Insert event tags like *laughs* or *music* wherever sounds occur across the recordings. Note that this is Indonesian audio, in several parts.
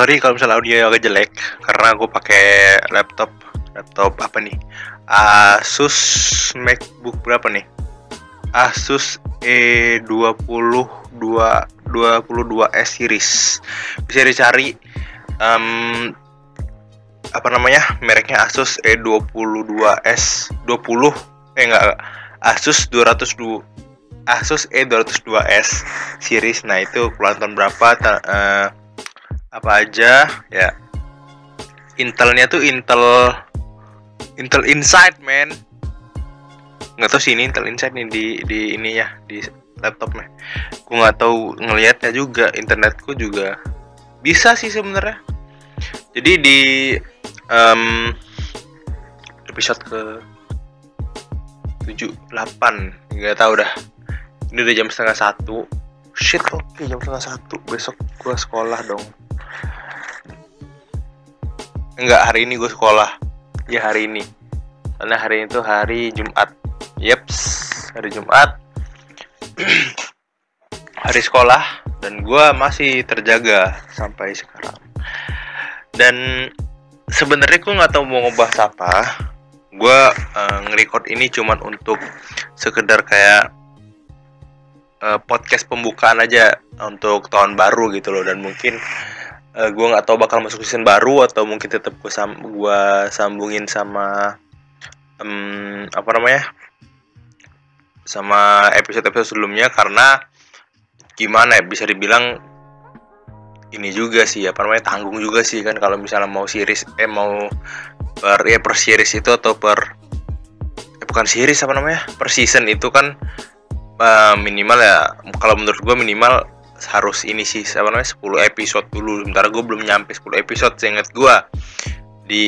Sorry kalau misalnya audio agak jelek karena aku pakai laptop laptop apa nih? Asus MacBook berapa nih? Asus E20 22S series. Bisa dicari um, apa namanya? Mereknya Asus E22S 20 eh enggak Asus 202 Asus E202S series. Nah, itu keluaran tahun berapa? uh, apa aja ya. Intelnya tuh Intel Intel Inside, man. Nggak tahu sih ini Intel Inside nih di di ini ya, di laptopnya. Gue nggak tahu ngelihatnya juga, internetku juga bisa sih sebenarnya. Jadi di um, episode ke 7 8 nggak tahu dah ini udah jam setengah satu shit oke okay, jam setengah satu besok gue sekolah dong enggak hari ini gue sekolah. Ya hari ini. Karena hari ini tuh hari Jumat. Yeps hari Jumat. *clears throat* Hari sekolah dan gue masih terjaga sampai sekarang. Dan sebenarnya gue nggak tahu mau ngebahas apa. Gue uh, nge-record ini cuman untuk sekedar kayak uh, podcast pembukaan aja untuk tahun baru gitu loh. Dan mungkin uh, eh, gue nggak tahu bakal masuk season baru atau mungkin tetap gue sam gua sambungin sama um, apa namanya sama episode-episode sebelumnya karena gimana ya bisa dibilang ini juga sih apa namanya tanggung juga sih kan kalau misalnya mau series eh mau per ya per series itu atau per eh, bukan series apa namanya per season itu kan uh, minimal ya kalau menurut gue minimal harus ini sih apa namanya 10 episode dulu. Sementara gue belum nyampe 10 episode seingat gue di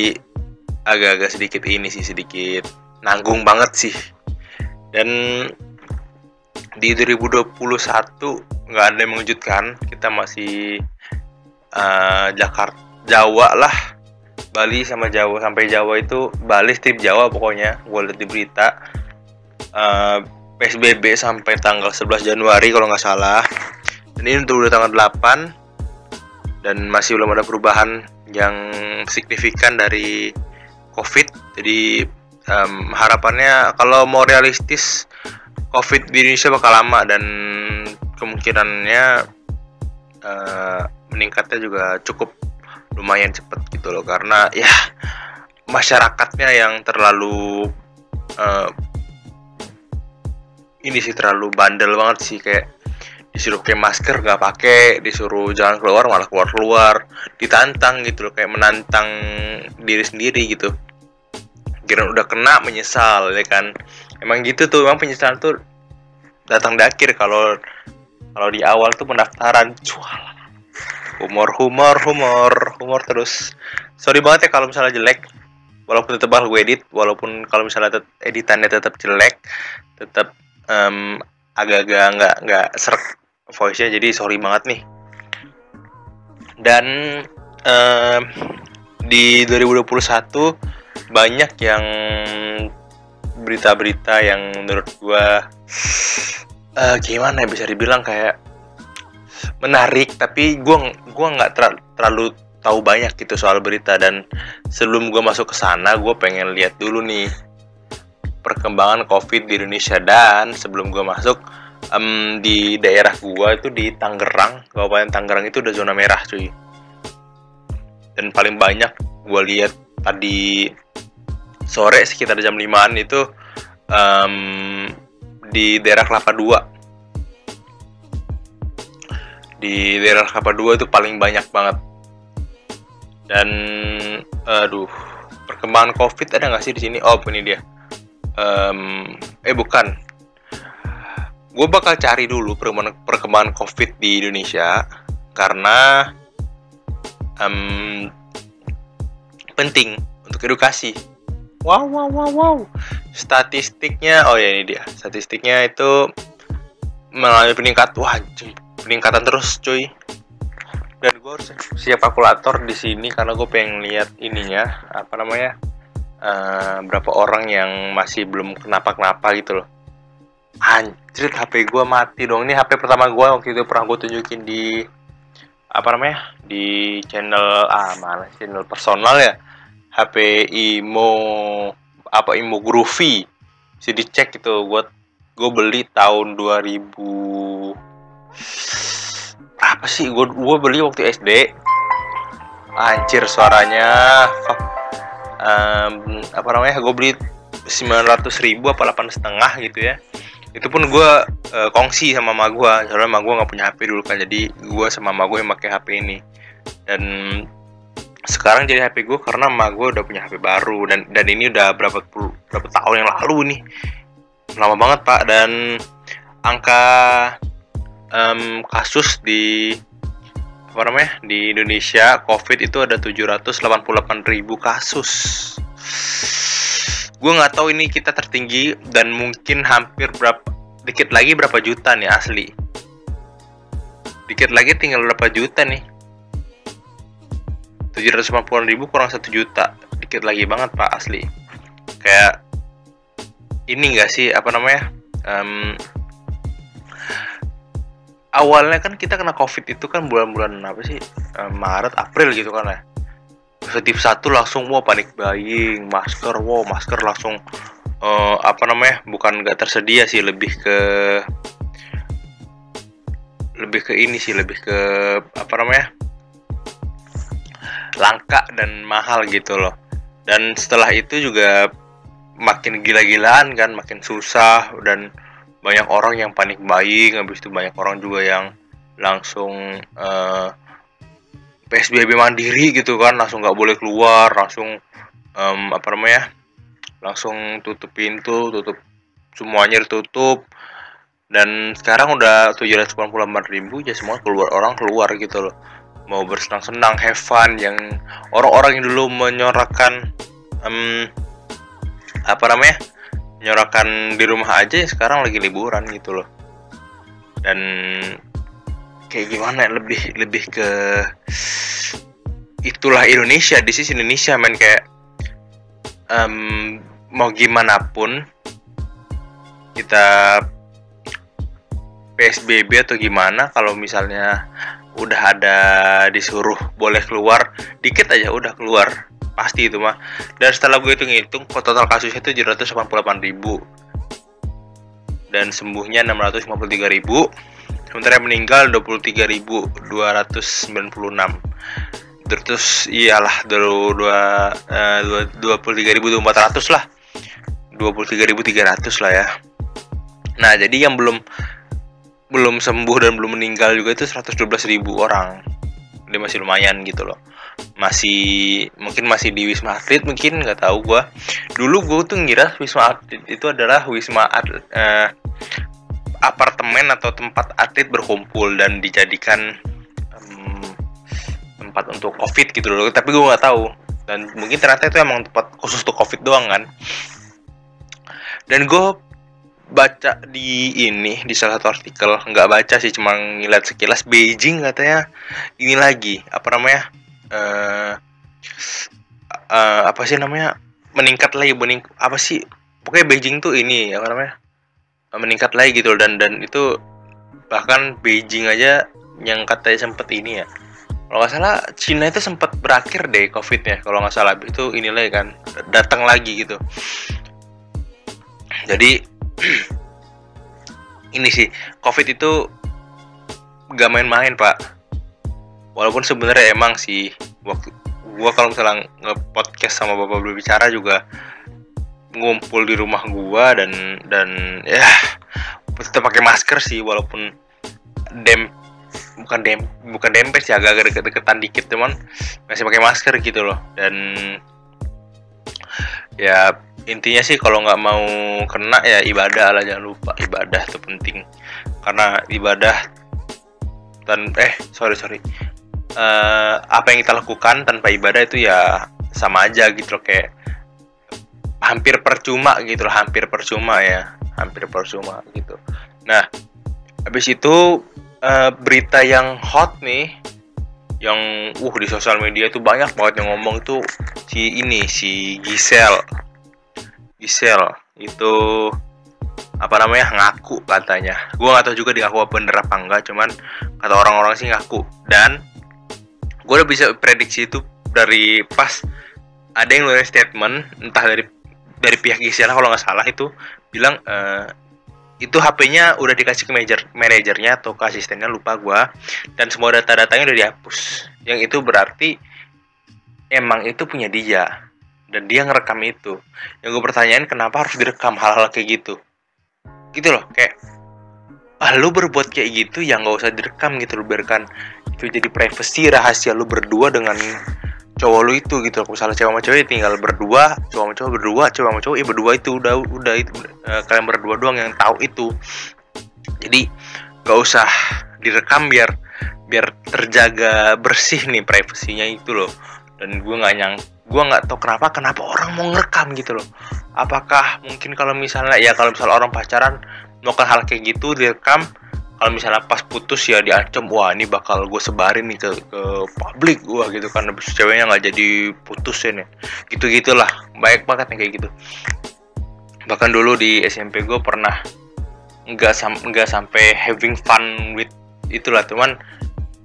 agak-agak sedikit ini sih sedikit nanggung banget sih. Dan di 2021 nggak ada yang mengejutkan. Kita masih uh, Jakarta Jawa lah. Bali sama Jawa sampai Jawa itu Bali tip Jawa pokoknya gue lihat di berita. Uh, PSBB sampai tanggal 11 Januari kalau nggak salah. Dan ini untuk udah tanggal 8 dan masih belum ada perubahan yang signifikan dari COVID. Jadi um, harapannya kalau mau realistis COVID di Indonesia bakal lama dan kemungkinannya uh, meningkatnya juga cukup lumayan cepet gitu loh. Karena ya masyarakatnya yang terlalu uh, ini sih terlalu bandel banget sih. Kayak disuruh pakai masker nggak pakai disuruh jangan keluar malah keluar keluar ditantang gitu loh kayak menantang diri sendiri gitu. Kira udah kena menyesal ya kan? Emang gitu tuh emang penyesalan tuh datang di akhir. Kalau kalau di awal tuh pendaftaran cual humor humor humor humor terus. Sorry banget ya kalau misalnya jelek. Walaupun tetap gue edit walaupun kalau misalnya editannya tetap jelek tetap um, agak-agak nggak nggak serak voice-nya jadi sorry banget nih. Dan um, di 2021 banyak yang berita-berita yang menurut gua uh, gimana ya bisa dibilang kayak menarik tapi gua gua nggak ter terlalu tahu banyak gitu soal berita. Dan sebelum gua masuk ke sana gua pengen lihat dulu nih perkembangan COVID di Indonesia. Dan sebelum gue masuk um, di daerah gue itu di Tangerang, Kabupaten Tangerang itu udah zona merah cuy. Dan paling banyak gue lihat tadi sore sekitar jam 5an itu um, di daerah Kelapa 2 di daerah Kelapa 2 itu paling banyak banget. Dan aduh perkembangan covid ada nggak sih di sini? Oh ini dia. Um, eh bukan gue bakal cari dulu perkembangan, covid di Indonesia karena um, penting untuk edukasi. Wow wow wow wow. Statistiknya oh ya ini dia. Statistiknya itu mengalami peningkat wah peningkatan terus cuy. Dan gue harus siap kalkulator di sini karena gue pengen lihat ininya apa namanya uh, berapa orang yang masih belum kenapa-kenapa gitu loh anjir HP gue mati dong. Ini HP pertama gue waktu itu pernah gue tunjukin di apa namanya di channel ah mana? Channel personal ya. HP Imo apa Imo Groovy. Sih dicek itu gue gue beli tahun 2000 apa sih? Gue gue beli waktu SD anjir suaranya fuck. Um, apa namanya gue beli 900 ribu apa delapan setengah gitu ya itu pun gue uh, kongsi sama mama gue soalnya mama gue nggak punya HP dulu kan. Jadi gue sama mama gue yang pakai HP ini. Dan sekarang jadi HP gue karena mama gue udah punya HP baru. Dan dan ini udah berapa berapa tahun yang lalu nih. Lama banget pak. Dan angka um, kasus di apa namanya di Indonesia COVID itu ada 788 ribu kasus gue nggak tahu ini kita tertinggi dan mungkin hampir berapa dikit lagi berapa juta nih asli. Dikit lagi tinggal berapa juta nih? 750 ribu kurang satu juta. Dikit lagi banget pak asli. Kayak ini enggak sih apa namanya um, awalnya kan kita kena covid itu kan bulan-bulan apa sih? Um, Maret April gitu kan ya positif satu langsung wow panik buying masker wow masker langsung uh, apa namanya bukan nggak tersedia sih lebih ke lebih ke ini sih lebih ke apa namanya langka dan mahal gitu loh. Dan setelah itu juga makin gila-gilaan kan makin susah dan banyak orang yang panik buying habis itu banyak orang juga yang langsung uh, PSBB mandiri gitu kan langsung nggak boleh keluar langsung um, apa namanya langsung tutup pintu tutup semuanya ditutup. Dan sekarang udah 784 ribu ya semua keluar orang keluar gitu loh. Mau bersenang-senang have fun yang orang-orang yang dulu menyorakan um, apa namanya menyorakan di rumah aja ya sekarang lagi liburan gitu loh. Dan kayak gimana lebih lebih ke itulah Indonesia di sisi Indonesia men. Kayak um, mau gimana pun kita PSBB atau gimana kalau misalnya udah ada disuruh boleh keluar dikit aja udah keluar pasti itu mah. Dan setelah gue hitung-hitung total kasusnya itu 788 ribu. Dan sembuhnya 653 ribu sementara yang meninggal 23.296 terus iyalah dulu dua eh, dua puluh tiga ribu empat ratus lah. dua puluh tiga ribu tiga ratus lah ya. Nah jadi yang belum belum sembuh dan belum meninggal juga itu seratus dua belas ribu orang. Dia masih lumayan gitu loh. Masih mungkin masih di wisma atlet mungkin nggak tahu gua. Dulu gua tuh ngira wisma atlet itu adalah wisma atlet eh, apartemen atau tempat atlet berkumpul dan dijadikan um, tempat untuk covid gitu loh. Tapi gue nggak tahu. Dan mungkin ternyata itu emang tempat khusus untuk covid doang kan. Dan gue baca di ini di salah satu artikel nggak baca sih cuma ngeliat sekilas Beijing katanya ini lagi apa namanya uh, uh, apa sih namanya meningkat lagi bening apa sih pokoknya Beijing tuh ini apa namanya meningkat lagi gitu dan dan itu bahkan Beijing aja yang katanya sempet ini ya. Kalau nggak salah Cina itu sempat berakhir deh covidnya kalau nggak salah. Itu inilah kan datang lagi gitu. Jadi *clears throat* ini sih covid itu gak main-main pak. Walaupun sebenarnya emang sih waktu gua kalau misalnya nge-podcast sama bapak berbicara juga ngumpul di rumah gua dan dan ya tetap pakai masker sih walaupun dem bukan dem bukan dempes ya agak deket-deketan dikit teman masih pakai masker gitu loh. Dan ya intinya sih kalau nggak mau kena ya ibadah lah jangan lupa ibadah itu penting. Karena ibadah dan eh sorry sorry. Uh, apa yang kita lakukan tanpa ibadah itu ya sama aja gitu loh kayak hampir percuma gitu loh hampir percuma ya hampir percuma gitu. Nah habis itu uh, berita yang hot nih yang uh di sosial media itu banyak banget yang ngomong itu si ini si Gisel Gisel itu apa namanya ngaku katanya. Gue nggak tahu juga dia ngaku apa bener apa enggak cuman kata orang-orang sih ngaku. Dan gue udah bisa prediksi itu dari pas ada yang nulis statement entah dari dari pihak istilah kalau nggak salah itu bilang uh, itu HP-nya udah dikasih ke manajer manajernya atau ke asistennya lupa gua. Dan semua data-datanya udah dihapus. Yang itu berarti emang itu punya dia. Dan dia ngerekam itu. Yang gue pertanyaan kenapa harus direkam hal-hal kayak gitu? Gitu loh kayak ah lu berbuat kayak gitu ya nggak usah direkam gitu lu biarkan itu jadi privacy rahasia lu berdua dengan cowok lu itu gitu. Misalnya cewek sama cewek tinggal berdua. Cowok sama cowok berdua cowok sama cowok ya berdua itu udah udah itu uh, kalian berdua doang yang tahu itu. Jadi gak usah direkam biar biar terjaga bersih nih privasinya itu loh. Dan gue nggak nyang gue nggak tahu kenapa kenapa orang mau ngerekam gitu loh. Apakah mungkin kalau misalnya ya kalau misalnya orang pacaran melakukan hal kayak gitu direkam kalau misalnya pas putus ya diancam wah ini bakal gue sebarin nih ke ke publik gue gitu kan. Habis ceweknya nggak jadi putus ya. Gitu gitulah baik banget nih kayak gitu. Bahkan dulu di SMP gue pernah nggak sam nggak sampai having fun with itulah. Cuman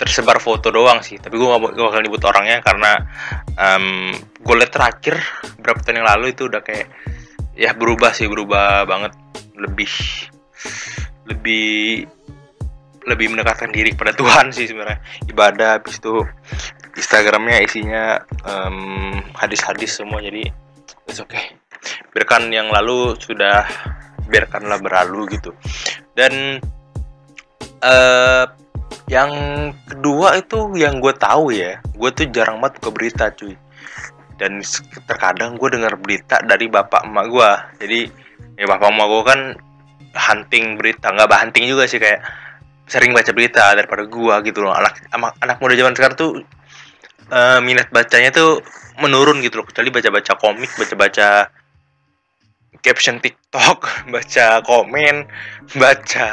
tersebar foto doang sih. Tapi gue gak, bakal nyebut orangnya karena um, gue liat terakhir berapa tahun yang lalu itu udah kayak ya berubah sih berubah banget. Lebih lebih lebih mendekatkan diri kepada Tuhan sih sebenarnya. Ibadah habis itu Instagramnya isinya hadis-hadis um, semua jadi it's okay. Biarkan yang lalu sudah biarkanlah berlalu gitu. Dan uh, yang kedua itu yang gue tahu ya gue tuh jarang banget buka berita cuy. Dan terkadang gue dengar berita dari bapak emak gue jadi ya bapak emak gue kan hunting berita nggak hunting juga sih kayak sering baca berita daripada gua gitu loh. Anak anak, muda zaman sekarang tuh uh, minat bacanya tuh menurun gitu loh. Kecuali baca-baca komik baca-baca caption TikTok *laughs* baca komen *laughs* baca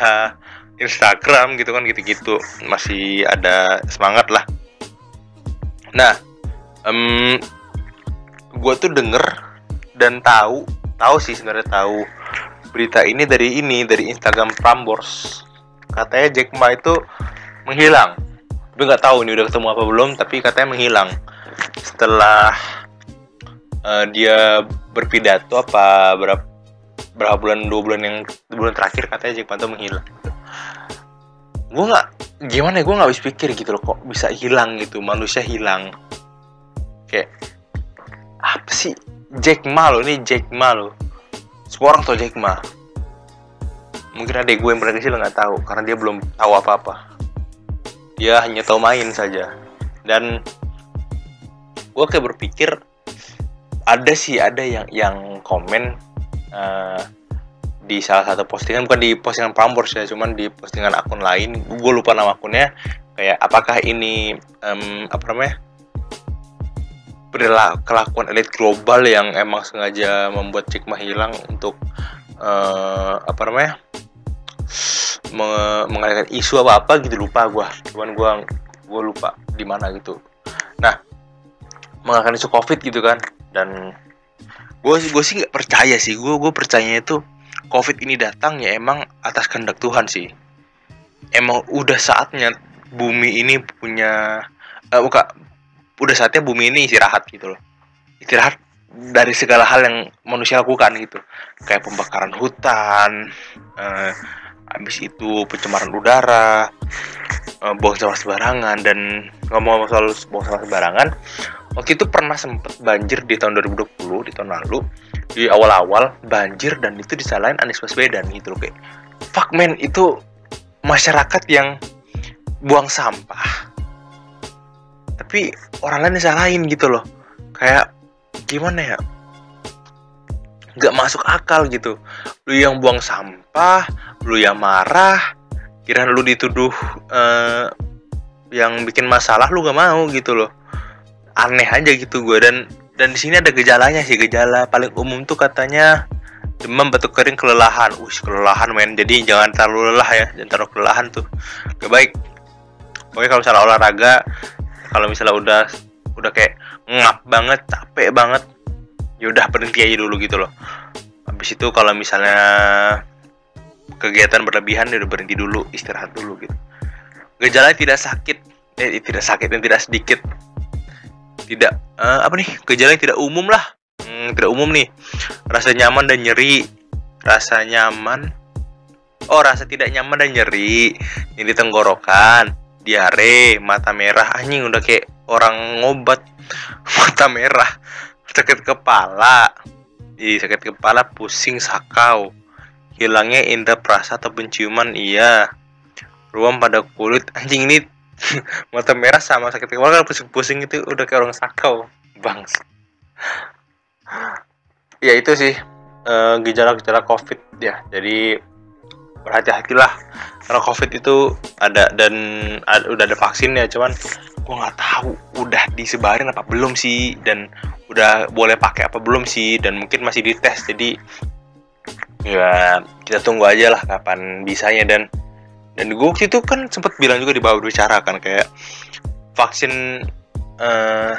Instagram gitu kan gitu-gitu. Masih ada semangat lah. Nah um, gue tuh denger dan tahu tahu sih sebenarnya tahu berita ini dari ini dari Instagram Prambors katanya Jack Ma itu menghilang. Tapi nggak tahu ini udah ketemu apa belum tapi katanya menghilang. Setelah uh, dia berpidato apa berapa berapa bulan dua bulan yang bulan terakhir katanya Jack Ma itu menghilang. Gue nggak gimana ya gue nggak bisa pikir gitu loh kok bisa hilang gitu manusia hilang. Kayak apa sih Jack Ma lo ini Jack Ma lo semua orang tau Jack Ma mungkin ada gue yang pernah kecil nggak tahu karena dia belum tahu apa-apa. Dia hanya tahu main saja. Dan gue kayak berpikir ada sih ada yang yang komen uh, di salah satu postingan bukan di postingan Prambors ya cuman di postingan akun lain. Gue lupa nama akunnya. Kayak apakah ini um, apa namanya perilaku kelakuan elit global yang emang sengaja membuat Cikma hilang untuk uh, apa namanya mengalihkan isu apa apa gitu lupa gue cuman gue gue lupa di mana gitu. Nah mengalihkan isu covid gitu kan dan gue gue sih nggak percaya sih. Gue gue percaya itu covid ini datang ya emang atas kehendak Tuhan sih. Emang udah saatnya bumi ini punya uh, buka udah saatnya bumi ini istirahat gitu loh. Istirahat dari segala hal yang manusia lakukan gitu. Kayak pembakaran hutan uh, habis itu pencemaran udara uh, buang sampah sembarangan dan ngomong soal buang sampah sembarangan waktu itu pernah sempet banjir di tahun 2020 di tahun lalu. Di awal-awal banjir dan itu disalahin Anies Baswedan gitu loh kayak fuck man itu masyarakat yang buang sampah. Tapi orang lain disalahin gitu loh. Kayak gimana ya nggak masuk akal gitu. Lu yang buang sampah lu yang marah kira lu dituduh uh, yang bikin masalah lu gak mau gitu loh. Aneh aja gitu gue dan dan di sini ada gejalanya sih gejala paling umum tuh katanya demam batuk kering kelelahan. Us kelelahan men. Jadi jangan terlalu lelah ya jangan terlalu kelelahan tuh. Gak baik. Pokoknya kalau misalnya olahraga kalau misalnya udah udah kayak ngap banget capek banget ya udah berhenti aja dulu gitu loh. Habis itu kalau misalnya kegiatan berlebihan ya udah berhenti dulu istirahat dulu gitu. Gejala tidak sakit. Eh tidak sakit dan tidak sedikit. Tidak uh, apa nih? Gejala yang tidak umum lah. Hmm, tidak umum nih. Rasa nyaman dan nyeri. Rasa nyaman. Oh rasa tidak nyaman dan nyeri. Ini tenggorokan. Diare mata merah. Anjing udah kayak orang ngobat. *laughs* Mata merah sakit kepala. Ih, sakit kepala pusing sakau. Hilangnya indera perasa atau penciuman iya. Ruam pada kulit. Anjing ini *laughs* mata merah sama sakit kepala kalau pusing-pusing itu udah kayak orang sakau. Bang ya itu sih gejala gejala-gejala covid ya. Jadi berhati-hatilah. Karena covid itu ada dan ada, udah ada vaksinnya cuman gua nggak tahu udah disebarin apa belum sih. Dan udah boleh pakai apa belum sih dan mungkin masih dites jadi ya kita tunggu aja lah kapan bisanya. Dan dan gue waktu itu kan sempat bilang juga di bawah bicara kan kayak vaksin uh,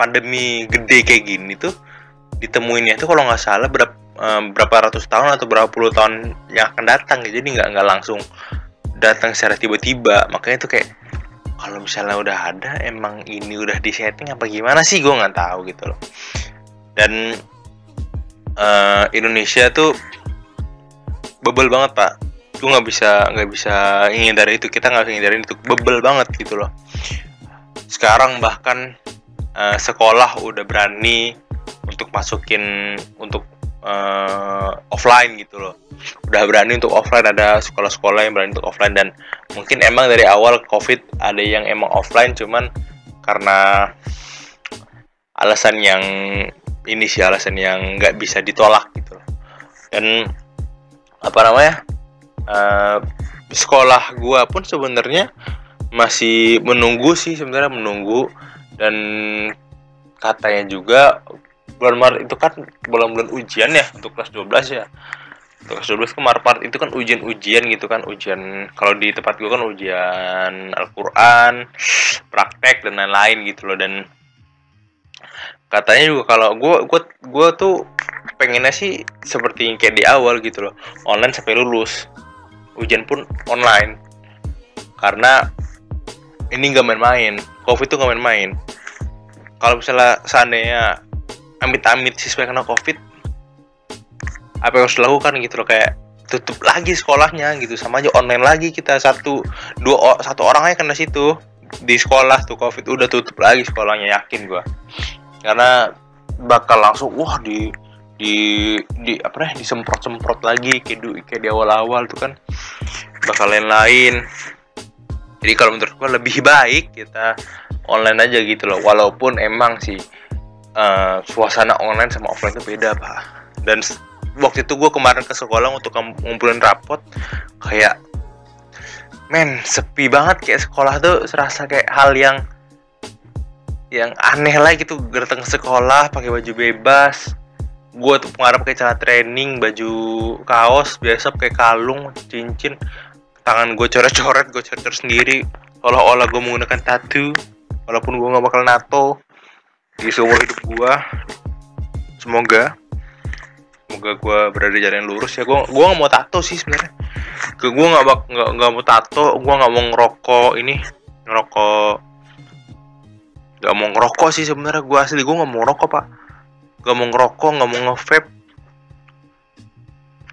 pandemi gede kayak gini tuh ditemuinnya itu kalau nggak salah berapa uh, berapa ratus tahun atau berapa puluh tahun yang akan datang jadi nggak nggak langsung datang secara tiba-tiba. Makanya itu kayak kalau misalnya udah ada emang ini udah di setting apa gimana sih? Gue nggak tahu gitu loh. Dan uh, Indonesia tuh bebel banget pak. Lu nggak bisa nggak bisa ingin dari itu. Kita nggak bisa dari itu. Bebel banget gitu loh. Sekarang bahkan uh, sekolah udah berani untuk masukin untuk uh, offline gitu loh. Udah berani untuk offline ada sekolah-sekolah yang berani untuk offline. Dan mungkin emang dari awal covid ada yang emang offline cuman karena alasan yang ini sih alasan yang nggak bisa ditolak gitu loh. Dan apa namanya uh, sekolah gua pun sebenarnya masih menunggu sih sebenarnya menunggu. Dan katanya juga bulan Maret itu kan bulan-bulan ujian ya untuk kelas 12 ya. Untuk kelas 12 ke Maret itu kan ujian-ujian gitu kan ujian kalau di tempat gua kan ujian Al-Quran praktek dan lain-lain gitu loh. Dan katanya juga kalau gua gua gua tuh pengennya sih seperti kayak di awal gitu loh online sampai lulus. Ujian pun online. Karena ini nggak main-main covid itu nggak main-main. Kalau misalnya seandainya amit-amit siswa kena covid. Apa yang harus dilakukan gitu loh kayak tutup lagi sekolahnya gitu. Sama aja online lagi kita satu dua satu orang aja kena situ. Di sekolah tuh covid udah tutup lagi sekolahnya yakin gua. Karena bakal langsung wah di di di apa nih disemprot semprot lagi kayak du, kayak di awal awal tuh kan. Bakal lain lain jadi kalau menurut gue lebih *laughs* baik kita online aja gitu loh. Walaupun emang sih uh, suasana online sama offline itu beda pak. Dan waktu itu gue kemarin ke sekolah untuk ngumpulin rapot kayak men sepi banget. Kayak sekolah tuh serasa kayak hal yang yang aneh lah gitu. Ke sekolah pakai baju bebas. Gue tuh pengharap kayak celana training baju kaos biasa pakai kalung cincin. Tangan gue coret-coret gue coret-coret sendiri olah-olah gue menggunakan tattoo walaupun gue gak bakal nato di seumur hidup gue semoga semoga gue berada di jalan yang lurus ya. Gue gue gak mau tato sih sebenarnya. Ke gue nggak nggak nggak mau tato gue nggak mau ngerokok ini ngerokok. Nggak mau ngerokok sih sebenarnya gue asli gue nggak mau ngerokok pak. Gak mau ngerokok gak mau nge-vape.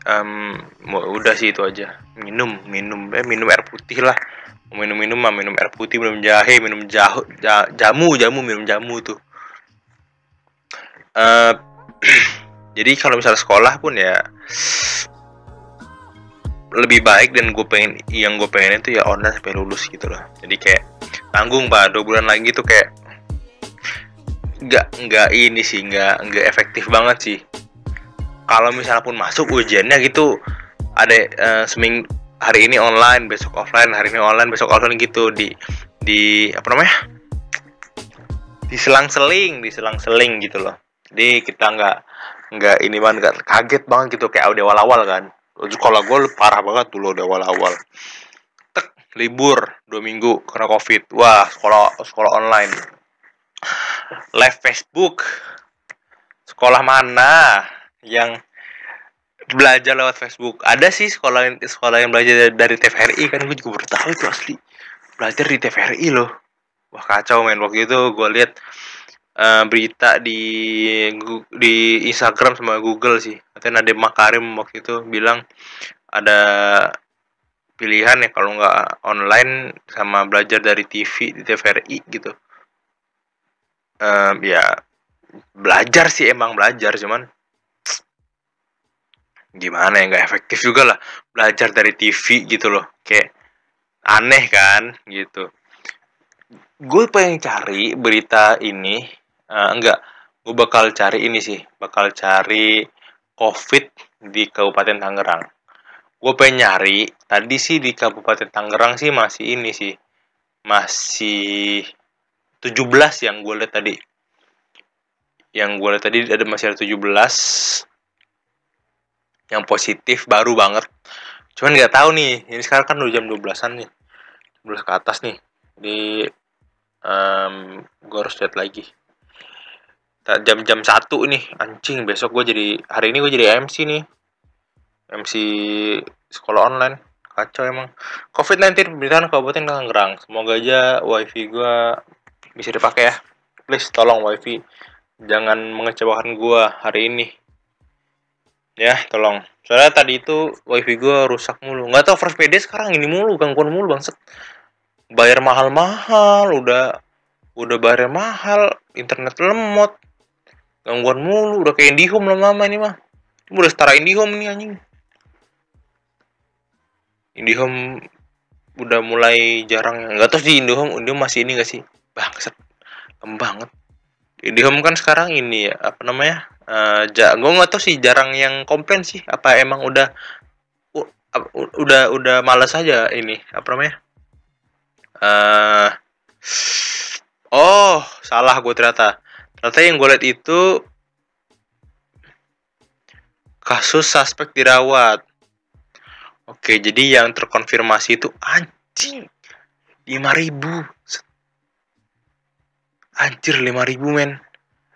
Um, udah sih itu aja. Minum minum eh minum air putih lah. Minum minum mah minum air putih minum jahe minum jahu jamu jamu minum jamu tuh uh, *clears throat* jadi kalau misalnya sekolah pun ya lebih baik dan gue pengen yang gue pengen itu ya online sampai lulus gitu loh. Jadi kayak tanggung pak dua bulan lagi tuh kayak nggak nggak ini sih nggak nggak efektif banget sih. Kalau misalnya pun masuk ujiannya gitu ada uh, seming hari ini online besok offline hari ini online besok offline gitu. Di di apa namanya? Diselang-seling diselang-seling gitu loh jadi kita nggak nggak ini banget nggak kaget banget gitu kayak di awal-awal kan. Sekolah gue parah banget dulu di awal-awal. Tek libur dua minggu karena covid. Wah sekolah sekolah online. Live Facebook. Sekolah mana yang belajar lewat Facebook? Ada sih sekolah yang sekolah yang belajar dari TVRI kan gue juga baru itu asli. Belajar di TVRI loh. Wah kacau men waktu itu gue lihat uh, berita di di Instagram sama Google sih. Katanya Nadiem Makarim waktu itu bilang ada pilihan ya kalau nggak online sama belajar dari TV di TVRI gitu. Um, ya belajar sih emang belajar cuman gimana ya nggak efektif juga lah belajar dari TV gitu loh. Kayak aneh kan gitu. Gue pengen cari berita ini uh, enggak. Gue bakal cari ini sih. Bakal cari covid di Kabupaten Tangerang. Gue pengen nyari tadi sih di Kabupaten Tangerang sih masih ini sih. Masih 17 yang gue lihat tadi. Yang gue lihat tadi ada masih ada 17 yang positif baru banget. Cuman nggak tahu nih ini sekarang kan udah jam 12an nih. 12 ke atas nih. Di um, gue harus lihat lagi jam-jam satu nih. Anjing besok gue jadi hari ini gue jadi MC nih. MC sekolah online. Kacau emang. COVID-19 pemerintahan Kabupaten Tangerang. Semoga aja wifi gue bisa dipakai ya. Please tolong wifi. Jangan mengecewakan gue hari ini. Ya tolong. Soalnya tadi itu wifi gue rusak mulu. Nggak tahu first PD sekarang ini mulu gangguan mulu bangset bayar mahal-mahal udah udah bayar mahal internet lemot gangguan mulu udah kayak IndiHome lama-lama ini mah. Udah setara IndiHome ini anjing. IndiHome udah mulai jarang nggak tahu sih IndiHome IndiHome masih ini gak sih? Bangset banget. IndiHome kan sekarang ini ya apa namanya uh, ja, gue nggak tahu sih jarang yang komplain sih. Apa emang udah uh, udah udah malas aja ini apa namanya? Uh, oh salah gue ternyata ternyata yang gue lihat itu kasus suspek dirawat. Oke jadi yang terkonfirmasi itu anjing 5000 anjir 5000 men.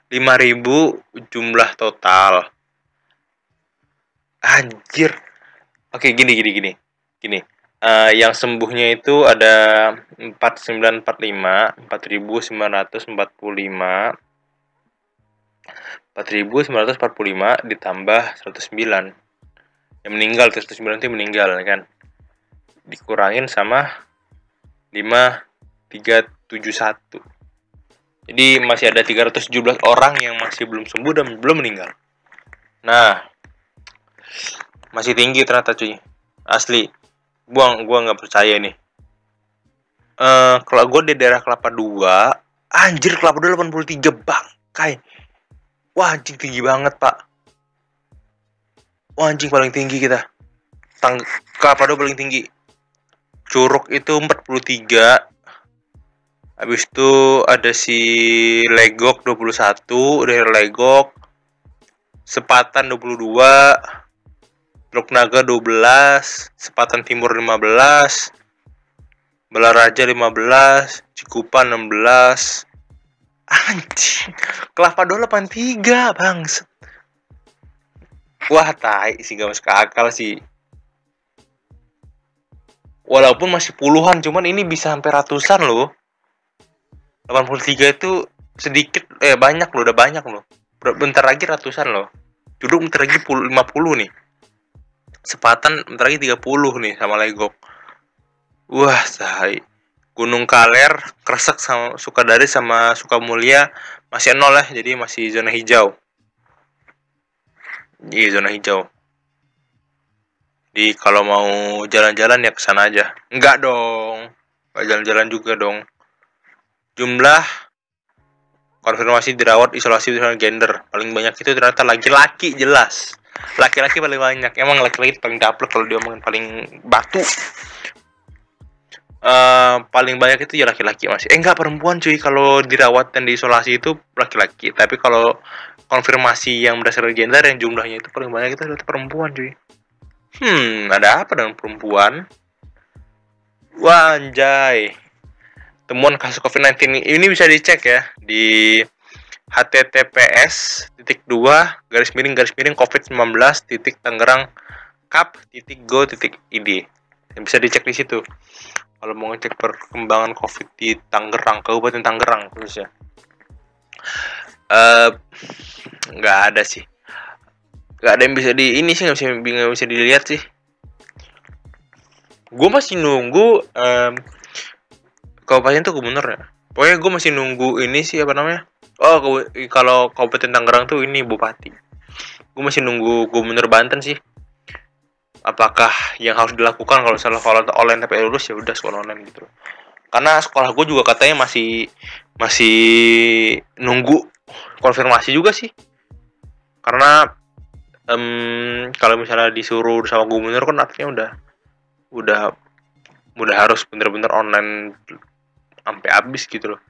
5000 jumlah total. Anjir. Oke gini gini gini gini. Uh, yang sembuhnya itu ada 4945 4945 4945 ditambah 109 yang meninggal 109 itu meninggal kan dikurangin sama 5371 jadi masih ada 317 orang yang masih belum sembuh dan belum meninggal. Nah, masih tinggi ternyata cuy. Asli. Buang, gua nggak percaya nih. Eh, uh, kalau gue di daerah Kelapa 2, anjir Kelapa 2 83 bangkai. Wah, anjing tinggi banget, Pak. Wah, anjing paling tinggi kita. Tang 2 paling tinggi. Curug itu 43, Habis itu ada si Legok 21 dari Legok. Sepatan 22. Teluk Naga 12, Sepatan Timur 15. Belaraja 15, Cikupan 16. Anjing, Kelapa 283, Bang. Wah, tai sih gak masuk akal sih. Walaupun masih puluhan, cuman ini bisa sampai ratusan loh. 83 itu sedikit eh banyak loh udah banyak loh bentar lagi ratusan loh duduk bentar lagi 50 nih sepatan bentar lagi 30 nih sama legok wah say Gunung Kaler Kresek sama Sukadari sama Sukamulia masih nol ya jadi masih zona hijau. Iya zona hijau. Jadi kalau mau jalan-jalan ya ke sana aja. Enggak dong. Jalan-jalan juga dong. Jumlah konfirmasi dirawat isolasi gender. Paling banyak itu ternyata laki-laki jelas. Laki-laki paling banyak. Emang laki-laki paling dapet kalau dia paling batu uh, paling banyak itu ya laki-laki masih. Eh enggak perempuan cuy. Kalau dirawat dan diisolasi itu laki-laki. Tapi kalau konfirmasi yang berdasarkan gender yang jumlahnya itu paling banyak itu adalah perempuan cuy. Hmm ada apa dengan perempuan? Wah anjay temuan kasus COVID-19 ini bisa dicek ya di https titik dua garis miring garis miring covid 19 titik Tangerang kap titik go titik id bisa dicek di situ. Kalau mau ngecek perkembangan covid di Tangerang Kabupaten Tangerang khususnya. Eh nggak ada sih. Nggak ada yang bisa di ini sih nggak bisa bisa dilihat sih. Gue masih nunggu um, kabupaten tuh gubernur ya? Pokoknya gue masih nunggu ini sih apa namanya? Oh kalau kabupaten Tangerang tuh ini bupati. Gue masih nunggu gubernur Banten sih apakah yang harus dilakukan kalau misalnya kalau online tapi lulus ya udah sekolah online gitu karena sekolah gue juga katanya masih masih nunggu konfirmasi juga sih. Karena um, kalau misalnya disuruh sama gubernur kan artinya udah udah udah harus bener-bener online sampai habis gitu loh.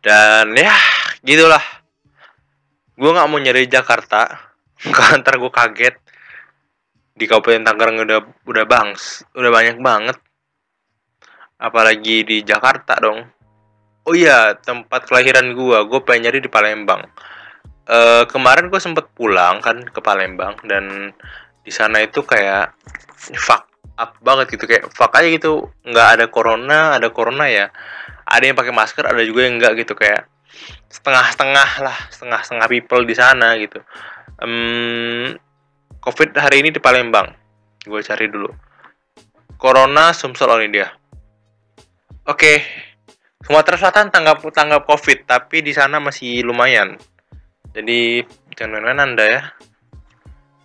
Dan ya gitulah. Gue nggak mau nyari Jakarta *laughs* ntar gue kaget. Di Kabupaten Tangerang udah udah bangs udah banyak banget. Apalagi di Jakarta dong. Oh iya tempat kelahiran gue gue pengen nyari di Palembang. E, kemarin gue sempet pulang kan ke Palembang dan di sana itu kayak fuck up banget gitu kayak fuck aja gitu. Nggak ada corona ada corona ya. Ada yang pakai masker ada juga yang enggak gitu kayak setengah-setengah lah setengah-setengah people di sana gitu um, COVID hari ini di Palembang. Gue cari dulu. Corona Sumsel on India. Oke, okay. Sumatera Selatan tanggap tanggap COVID, tapi di sana masih lumayan. Jadi jangan main-main anda ya.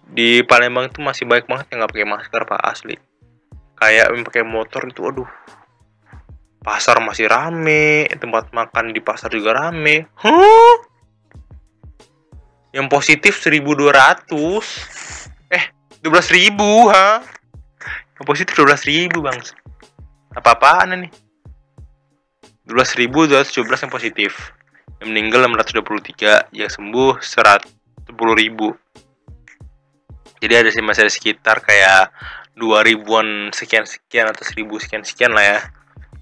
Di Palembang itu masih baik banget yang nggak pakai masker pak asli. Kayak yang pakai motor itu, aduh. Pasar masih rame, tempat makan di pasar juga rame. Huh? Yang positif 1200 eh 12000 ha? Yang positif 12000 bang. Apa-apaan nih 12.217 yang positif. Yang meninggal 623 yang sembuh 110.000 jadi ada sih masih ada sekitar kayak 2000-an sekian-sekian atau 1000 sekian-sekian lah ya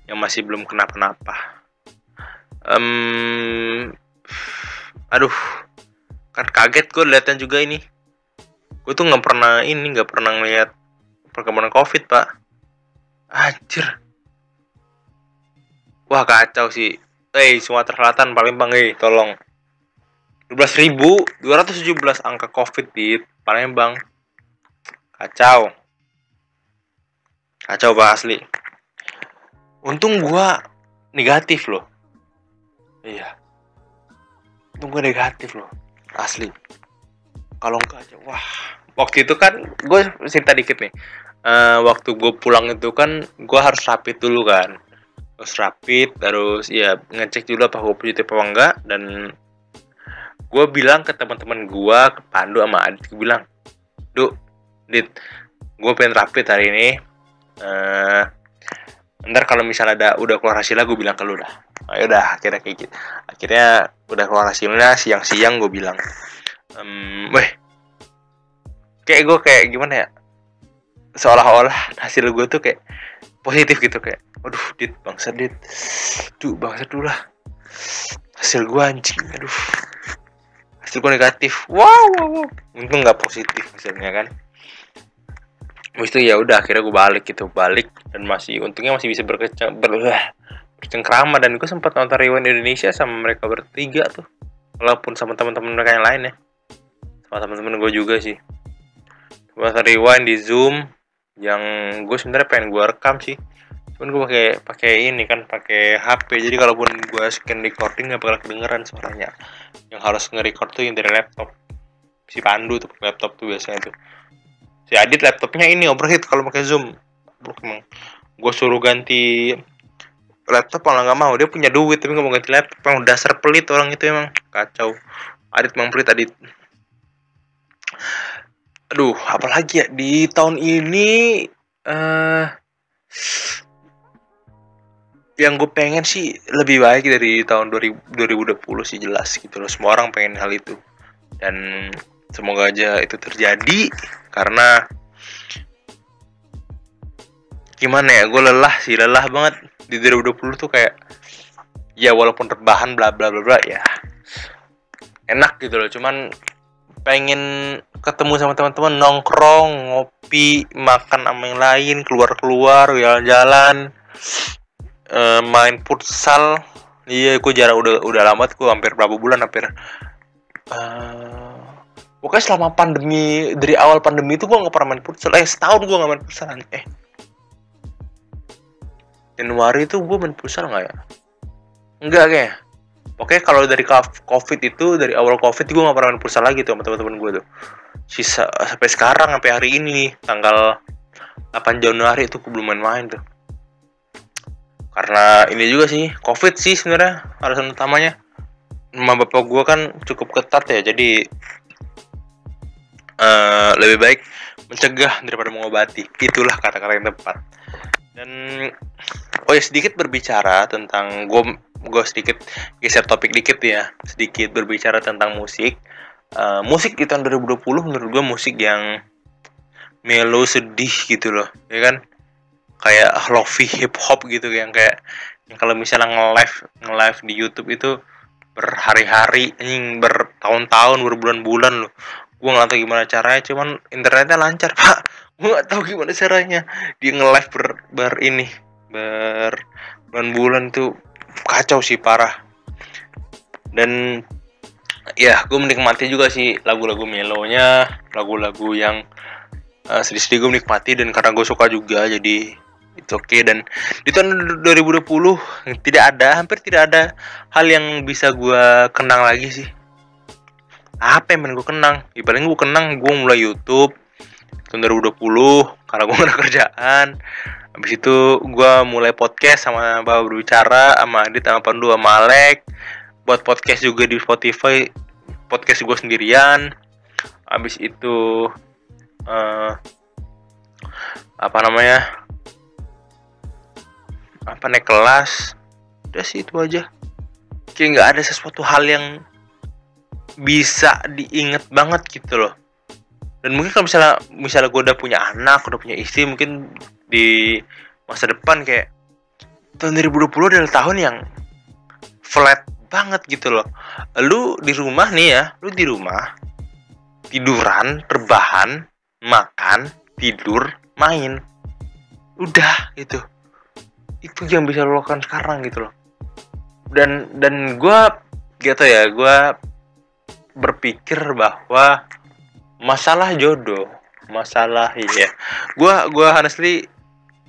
yang masih belum kenapa-napa um, aduh kan kaget gue liatnya juga ini. Gue tuh nggak pernah ini nggak pernah ngeliat perkembangan covid pak. Anjir. Wah kacau sih. Eh Sumatera Selatan Palembang eh tolong. 12.217 angka covid di Palembang. Kacau. Kacau pak asli. Untung gua negatif loh. Iya. Untung gua negatif loh asli. Kalau enggak aja wah. Waktu itu kan gue cerita dikit nih. Uh, waktu gue pulang itu kan gue harus rapid dulu kan. Harus rapid terus ya ngecek dulu apa gue positif apa enggak dan gue bilang ke teman-teman gue ke Pandu sama Adit gue bilang Duh, Dit gue pengen rapid hari ini. Uh, ntar kalau misalnya ada udah keluar hasilnya gue bilang ke lu dah. Ayo dah akhirnya kayak gitu. Akhirnya udah keluar hasilnya siang-siang gue bilang. Um, weh. Kayak gue kayak gimana ya? Seolah-olah hasil gue tuh kayak positif gitu kayak aduh dit bangsa dit. Tuh bangsa dulu lah. Hasil gue anjing aduh. Hasil gue negatif. Wow, wow, wow. untung nggak positif hasilnya kan Habis itu ya udah akhirnya gue balik gitu. Balik dan masih untungnya masih bisa berkecang ber, *laughs* bercengkrama. Dan gue sempat nonton Rewind Indonesia sama mereka bertiga tuh. Walaupun sama teman-teman mereka yang lain ya. Sama teman-teman gue juga sih. Nonton Rewind di Zoom yang gue sebenarnya pengen gue rekam sih. Cuman gue pakai pakai ini kan pakai HP jadi kalaupun gue scan recording nggak bakal kedengeran suaranya. Yang harus nge-record tuh yang dari laptop. Si Pandu tuh laptop tuh biasanya tuh si Adit laptopnya ini overheat kalau pakai zoom. Emang. Gue suruh ganti laptop malah nggak mau. Dia punya duit tapi nggak mau ganti laptop. Emang dasar pelit orang itu emang. Kacau. Adit emang pelit Adit. Aduh apalagi ya? Di tahun ini uh, yang gue pengen sih lebih baik dari tahun 2000, 2020 sih jelas gitu loh. Semua orang pengen hal itu. Dan semoga aja itu terjadi karena gimana ya gue lelah sih lelah banget. Di 2020 tuh kayak ya walaupun terbahan bla bla bla bla ya enak gitu loh. Cuman pengen ketemu sama teman-teman nongkrong ngopi makan sama yang lain keluar keluar jalan-jalan uh, main futsal. Iya gue jarang udah udah lama gue hampir berapa bulan hampir uh, pokoknya selama pandemi dari awal pandemi itu gue nggak pernah main futsal eh setahun gue nggak main futsal eh Januari itu gue main futsal nggak ya enggak kayak Oke, kalau dari COVID itu dari awal COVID gue nggak pernah main futsal lagi tuh sama teman-teman gue tuh. Sisa sampai sekarang sampai hari ini tanggal 8 Januari itu gue belum main-main tuh. Karena ini juga sih COVID sih sebenarnya alasan utamanya. Mama bapak gue kan cukup ketat ya, jadi uh, lebih baik mencegah daripada mengobati. Itulah kata-kata yang tepat. Dan oh ya sedikit berbicara tentang gue gue sedikit geser topik dikit ya sedikit berbicara tentang musik uh, musik di tahun 2020 menurut gue musik yang melo sedih gitu loh ya kan kayak lofi hip hop gitu yang kayak yang kalau misalnya nge-live nge-live di YouTube itu berhari-hari anjing bertahun-tahun berbulan-bulan loh gue nggak tahu gimana caranya cuman internetnya lancar *laughs* pak. Gue nggak tahu gimana caranya. Dia nge-live ber, ber ini ber bulan-bulan tuh kacau sih parah. Dan ya gue menikmati juga sih lagu-lagu melonya lagu-lagu yang uh, sedih-sedih gue menikmati dan karena gue suka juga jadi itu oke okay. dan di tahun 2020 tidak ada hampir tidak ada hal yang bisa gue kenang lagi sih apa yang gue kenang? Ibaratnya gue kenang gue mulai YouTube tahun 2020 karena gue *laughs* gak ada kerjaan. Habis itu gue mulai podcast sama Bapak Berbicara sama Adit sama Pandu sama Alek. Buat podcast juga di Spotify Podcast gue sendirian. Habis itu uh, Apa namanya? Apa naik kelas? Udah sih itu aja. Kayak nggak ada sesuatu hal yang Bisa diinget banget gitu loh dan mungkin kalau misalnya misalnya gue udah punya anak udah punya istri mungkin di masa depan kayak tahun 2020 adalah tahun yang flat banget gitu loh. Lu di rumah nih ya, lu di rumah tiduran, terbahan, makan, tidur, main. Udah gitu. Itu yang bisa lo lakukan sekarang gitu loh. Dan dan gue gitu ya, gue berpikir bahwa masalah jodoh, masalah ya, gue gue honestly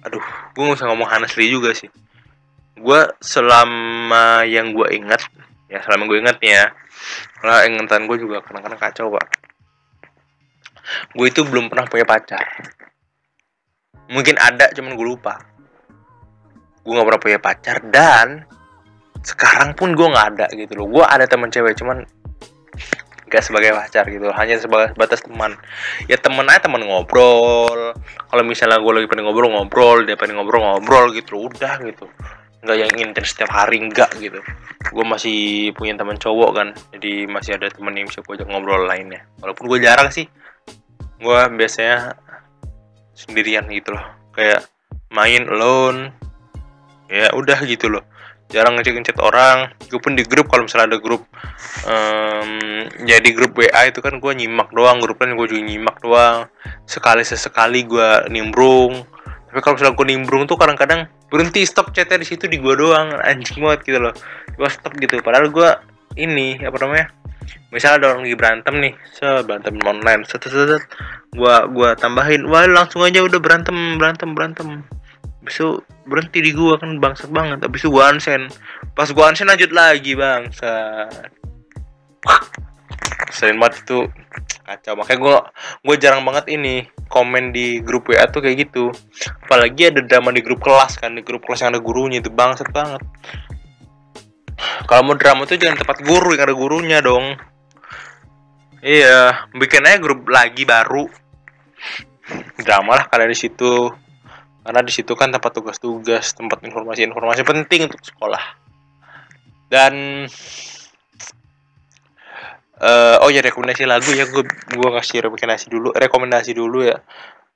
aduh gue nggak usah ngomong honestly juga sih. Gue selama yang gue ingat ya selama gue ingat ya kalau ingatan gue juga kadang-kadang kacau pak. Gue itu belum pernah punya pacar. Mungkin ada cuman gue lupa. Gue nggak pernah punya pacar dan sekarang pun gue nggak ada gitu loh. Gue ada teman cewek cuman gak sebagai pacar gitu hanya sebagai batas teman. Ya temen aja teman ngobrol. Kalau misalnya gue lagi pengen ngobrol ngobrol. Dia pengen ngobrol ngobrol gitu. Udah gitu. Nggak yang intens setiap hari enggak gitu. Gue masih punya teman cowok kan. Jadi masih ada temen yang bisa gue ajak ngobrol lainnya. Walaupun gue jarang sih. Gue biasanya sendirian gitu loh. Kayak main alone. Ya udah gitu loh jarang ngecek ngecek orang. Gue pun di grup kalau misalnya ada grup um, jadi grup WA itu kan gue nyimak doang. Grupnya gue juga nyimak doang. Sekali sesekali gue nimbrung. Tapi kalau misalnya gue nimbrung tuh kadang-kadang berhenti stop chatnya di situ di gue doang. Anjing banget gitu loh. Gue stop gitu. Padahal gue ini apa namanya misalnya ada orang lagi berantem nih se berantem online set set set gue gue tambahin wah langsung aja udah berantem berantem berantem besok berhenti di gua kan bangsat banget. Habis itu gua unsend pas gua unsend lanjut lagi bangsat. Sering banget itu. Kacau. Makanya gua gua jarang banget ini komen di grup WA tuh kayak gitu. Apalagi ada drama di grup kelas kan di grup kelas yang ada gurunya itu. Bangsat banget. Kalau mau drama tuh jangan tempat guru yang ada gurunya dong. Iya bikin aja grup lagi baru. Drama lah kalian di situ karena di situ kan tempat tugas-tugas tempat informasi-informasi penting untuk sekolah. Dan uh, oh ya rekomendasi lagu ya. Gue gue kasih rekomendasi dulu rekomendasi dulu ya.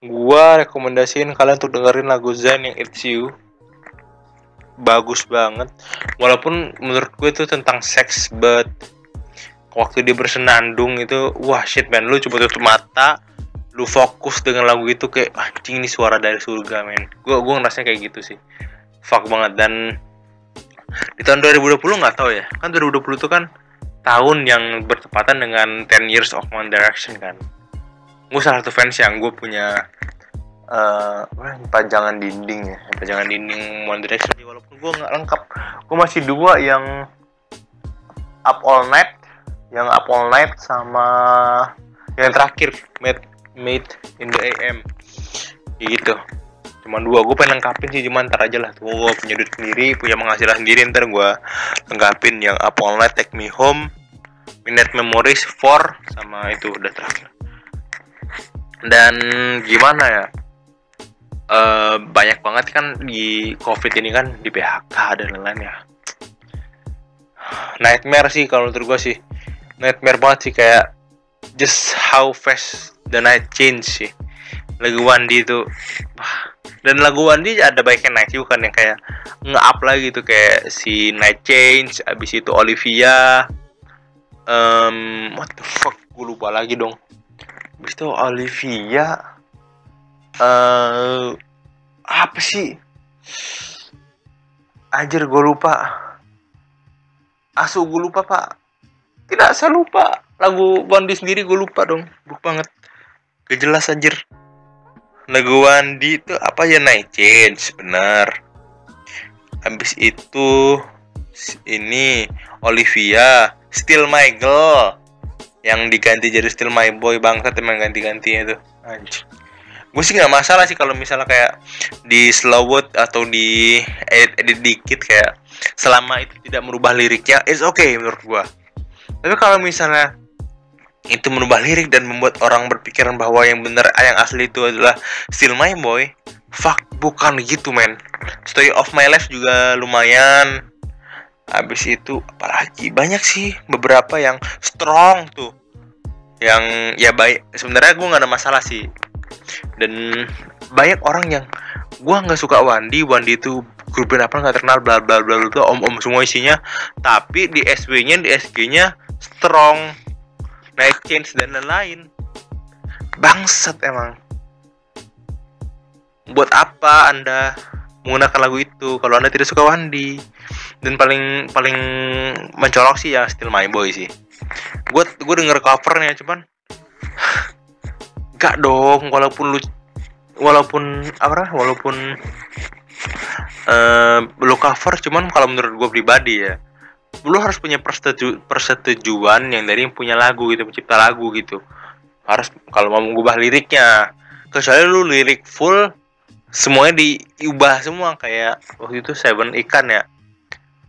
Gue rekomendasiin kalian untuk dengerin lagu Zen yang It's You. Bagus banget. Walaupun menurut gue itu tentang seks but waktu dia bersenandung itu wah shit man. Lu coba tutup mata lu fokus dengan lagu itu kayak anjing ini suara dari surga men. Gue gue ngerasanya kayak gitu sih. Fuck banget. Dan di tahun 2020 nggak tahu ya. Kan 2020 itu kan tahun yang bertepatan dengan 10 years of One Direction kan. Gue salah satu fans yang gue punya uh, pajangan dinding ya. Pajangan dinding One Direction walaupun gue nggak lengkap. Gue masih dua yang Up All Night yang Up All Night sama yang terakhir Made made in the AM gitu. Cuman dua gue pengen lengkapin sih cuman ntar aja lah. Tuh gue punya duit sendiri punya penghasilan sendiri ntar gue lengkapin yang up night take me home minute memories for sama itu udah terakhir. Dan gimana ya? Uh, banyak banget kan di covid ini kan di PHK dan lain-lain ya. Nightmare sih kalau menurut gue sih. Nightmare banget sih kayak just how fast the night change sih. Lagu Wandi itu. Dan lagu Wandi ada baiknya naik juga kan yang kayak nge-up lagi tuh kayak si Night Change abis itu Olivia um, what the fuck gue lupa lagi dong. Abis itu Olivia uh, apa sih? Ajar gue lupa. Asu gue lupa pak. Tidak saya lupa. Lagu Wandi sendiri gue lupa dong. Buk banget Gak jelas anjir. Lagu Wandi itu apa ya naik change benar. Habis itu ini Olivia Still My Girl yang diganti jadi Still My Boy bangsa emang ganti-gantinya tuh anjir gue sih nggak masalah sih kalau misalnya kayak di slowwood atau di edit, edit dikit kayak selama itu tidak merubah liriknya it's okay menurut gue tapi kalau misalnya itu merubah lirik dan membuat orang berpikiran bahwa yang benar yang asli itu adalah Still My Boy fuck bukan gitu men Story of My Life juga lumayan habis itu apalagi banyak sih beberapa yang strong tuh yang ya baik sebenarnya gue nggak ada masalah sih dan banyak orang yang gue nggak suka Wandi Wandi itu grup apa nggak terkenal bla bla bla bla om om semua isinya tapi di SW nya di SG nya strong naik change dan lain-lain. Bangsat emang. Buat apa anda menggunakan lagu itu kalau anda tidak suka Wandi? Dan paling paling mencolok sih ya Still My Boy sih. Gue gue denger covernya cuman gak dong walaupun lu walaupun apa walaupun uh, cover cuman kalau menurut gue pribadi ya lu harus punya persetuju persetujuan yang dari yang punya lagu gitu pencipta lagu gitu. Harus kalau mau mengubah liriknya. Kecuali lu lirik full semuanya diubah semua. Kayak waktu itu Seven ikan ya.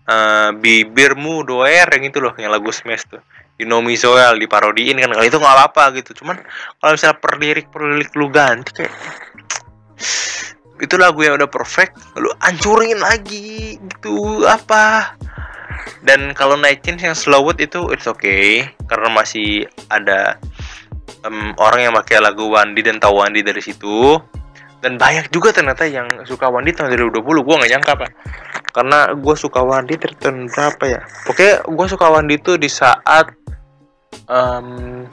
Uh, bibirmu doer yang itu loh yang lagu smash tuh. You know me so well diparodiin kan. Kalau itu nggak apa-apa gitu. Cuman kalau misalnya per lirik per lirik lu ganti kayak itu lagu yang udah perfect lu ancurin lagi. Gitu apa dan kalau naikin yang slowwood itu it's okay. Karena masih ada um, orang yang pakai lagu Wandi dan tahu Wandi dari situ. Dan banyak juga ternyata yang suka Wandi tahun 2020 gue nggak nyangka pak. Karena gue suka Wandi tahun berapa ya? Oke gue suka Wandi itu di saat um,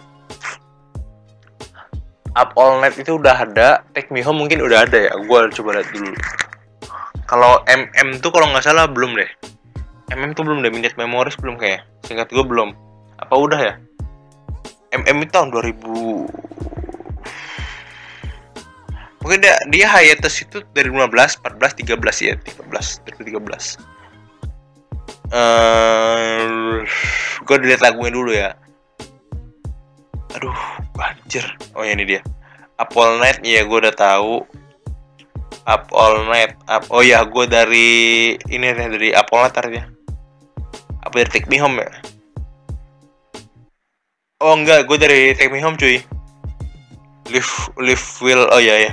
Up All Night itu udah ada. Take Me Home mungkin udah ada ya. Gue coba lihat dulu. Kalau MM tuh kalau nggak salah belum deh MM tuh belum deh minute memories belum kayak singkat gue belum. Apa udah ya? MM itu tahun 2000 mungkin dia dia hiatus itu dari 15 14 13 ya 13 2013 uh, gue dilihat lagunya dulu ya. Aduh banjir. Oh ya ini dia. Up All Night ya gue udah tahu. Up All Night Up oh ya gue dari ini dari Up All Night ya apa dari Take Me Home ya? Oh enggak gue dari Take Me Home cuy. Live Live Will oh ya ya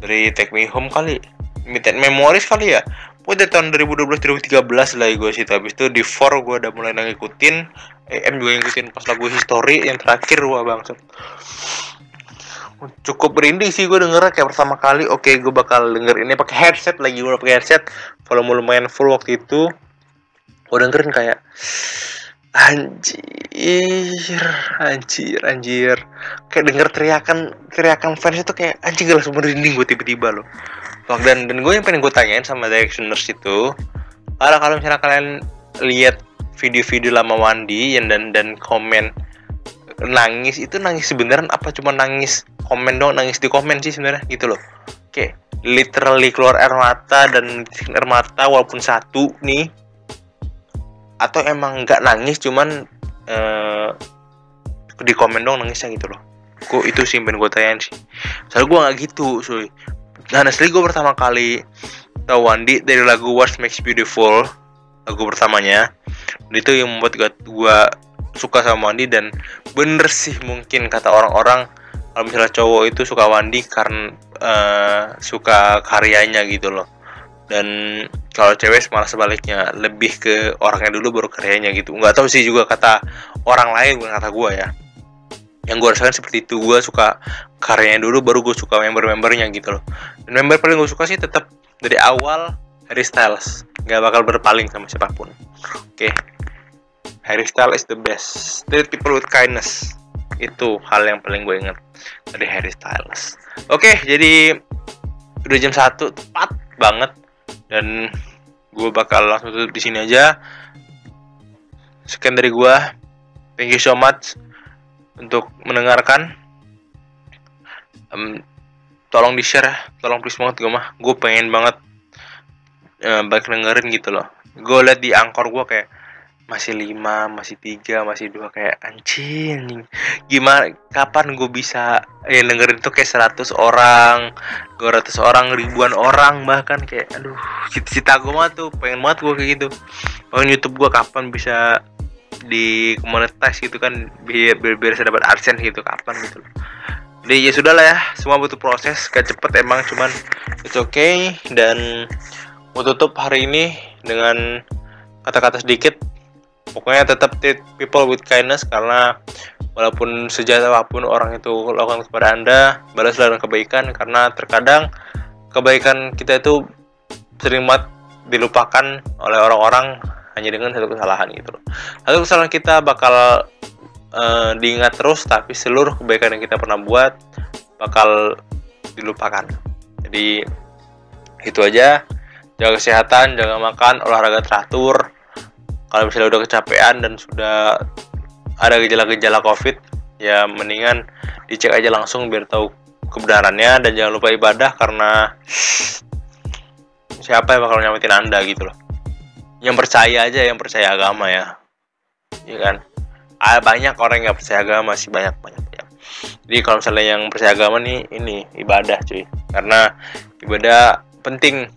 dari Take Me Home kali. Limited Memories kali ya? Gue dari tahun 2012 2013 lah gue sih habis itu di 4 gue udah mulai ngikutin. EM juga ngikutin pas lagu history yang terakhir wah bangsat. Cukup berinding sih gue denger kayak pertama kali oke okay, gue bakal denger ini pakai headset lagi. Gue pakai headset volume lumayan full waktu itu gue dengerin kayak anjir anjir, anjir. Kayak denger teriakan teriakan fans itu kayak anjing gak merinding gue tiba-tiba loh. Dan dan gue yang pengen gue tanyain sama directioners itu, kalau kalau misalnya kalian lihat video-video lama Wandi yang dan dan komen nangis itu nangis sebenarnya apa cuma nangis komen dong nangis di komen sih sebenarnya gitu loh. Kayak literally keluar air mata dan air mata walaupun satu nih atau emang nggak nangis cuman uh, di komen dong nangisnya gitu loh. Gue itu sih pengen gue tanyain sih. Soalnya gue nggak gitu cuy. Nah asli gue pertama kali tahu Wandi dari lagu What Makes Beautiful lagu pertamanya. Itu yang membuat gue suka sama Wandi dan bener sih mungkin kata orang-orang kalau misalnya cowok itu suka Wandi karena uh, suka karyanya gitu loh dan kalau cewek malah sebaliknya lebih ke orangnya dulu baru karyanya gitu. Nggak tahu sih juga kata orang lain bukan kata gue ya. Yang gue rasakan seperti itu gue suka karyanya dulu baru gue suka member-membernya gitu loh. Dan member paling gue suka sih tetap dari awal Harry Styles. Nggak bakal berpaling sama siapa pun. Oke. Okay. Harry Styles is the best. Treat people with kindness. Itu hal yang paling gue ingat dari Harry Styles. Oke okay, jadi udah jam satu. Tepat banget dan gue bakal langsung tutup di sini aja. Sekian dari gue thank you so much untuk mendengarkan. Um, tolong di share tolong please banget gue mah. Gue pengen banget uh, baik dengerin gitu loh. Gue liat di angkor gue kayak masih lima masih tiga masih dua kayak anjing gimana kapan gue bisa ya dengerin tuh kayak 100 orang 200 orang ribuan orang bahkan kayak aduh cita-cita gue mah tuh pengen banget gue kayak gitu. Pengen YouTube gue kapan bisa di komunitas gitu kan biar biar, biar saya dapat adsense gitu kapan gitu loh. Jadi ya sudah lah ya semua butuh proses gak cepet emang cuman it's okay. Dan mau tutup hari ini dengan kata-kata sedikit pokoknya tetap treat people with kindness karena walaupun sejahat apa pun orang itu lakukan kepada anda balaslah dengan kebaikan karena terkadang kebaikan kita itu sering banget dilupakan oleh orang-orang hanya dengan satu kesalahan gitu loh. Satu kesalahan kita bakal uh, diingat terus tapi seluruh kebaikan yang kita pernah buat bakal dilupakan. Jadi itu aja. Jaga kesehatan jaga makan olahraga teratur kalau misalnya udah kecapean dan sudah ada gejala-gejala covid ya mendingan dicek aja langsung biar tahu kebenarannya dan jangan lupa ibadah karena siapa yang bakal nyamatin anda gitu loh. Yang percaya aja yang percaya agama ya. Ya kan? Ada banyak orang yang percaya agama masih banyak banyak banyak. Jadi kalau misalnya yang percaya agama nih ini ibadah cuy. Karena ibadah penting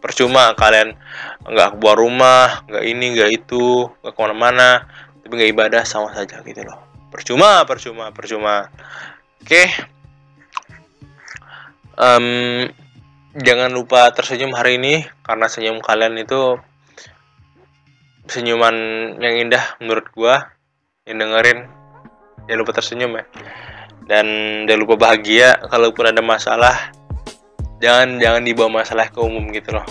percuma kalian nggak keluar rumah nggak ini nggak itu nggak ke mana-mana. Tapi nggak ibadah sama saja gitu loh. Percuma percuma percuma. Oke. Okay. um, jangan lupa tersenyum hari ini karena senyum kalian itu senyuman yang indah menurut gua. Yang dengerin jangan lupa tersenyum ya. Dan jangan lupa bahagia kalaupun ada masalah jangan jangan dibawa masalah ke umum gitu loh.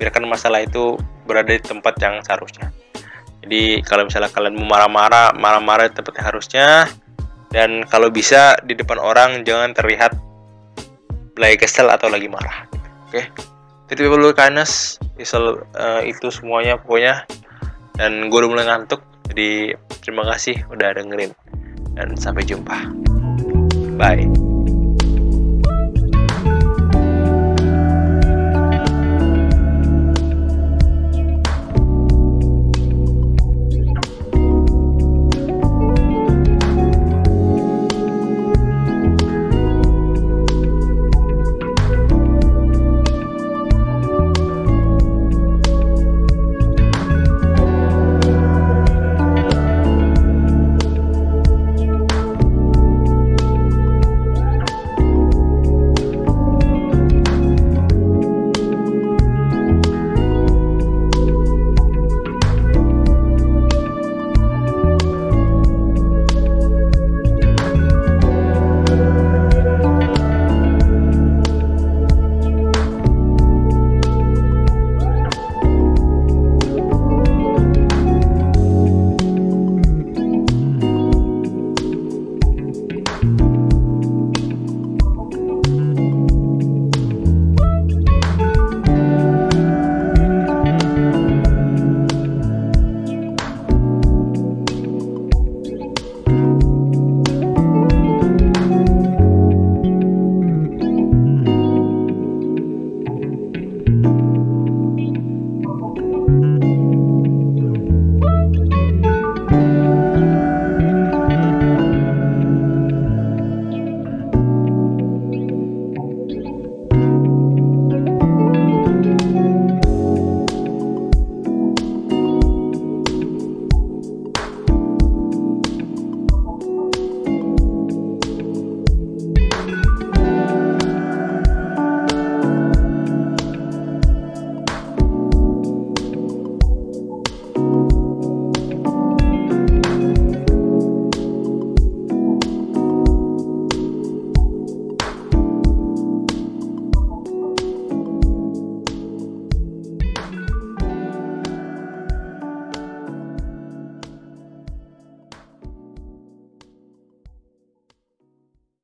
Biarkan masalah itu berada di tempat yang seharusnya. Jadi kalau misalnya kalian mau marah-marah marah-marah di tempat yang harusnya dan kalau bisa di depan orang jangan terlihat lagi kesel atau lagi marah. Oke? Okay? jadi perlu kindness isol uh, itu semuanya pokoknya. Dan gue udah mulai ngantuk jadi terima kasih udah dengerin. Dan sampai jumpa. Bye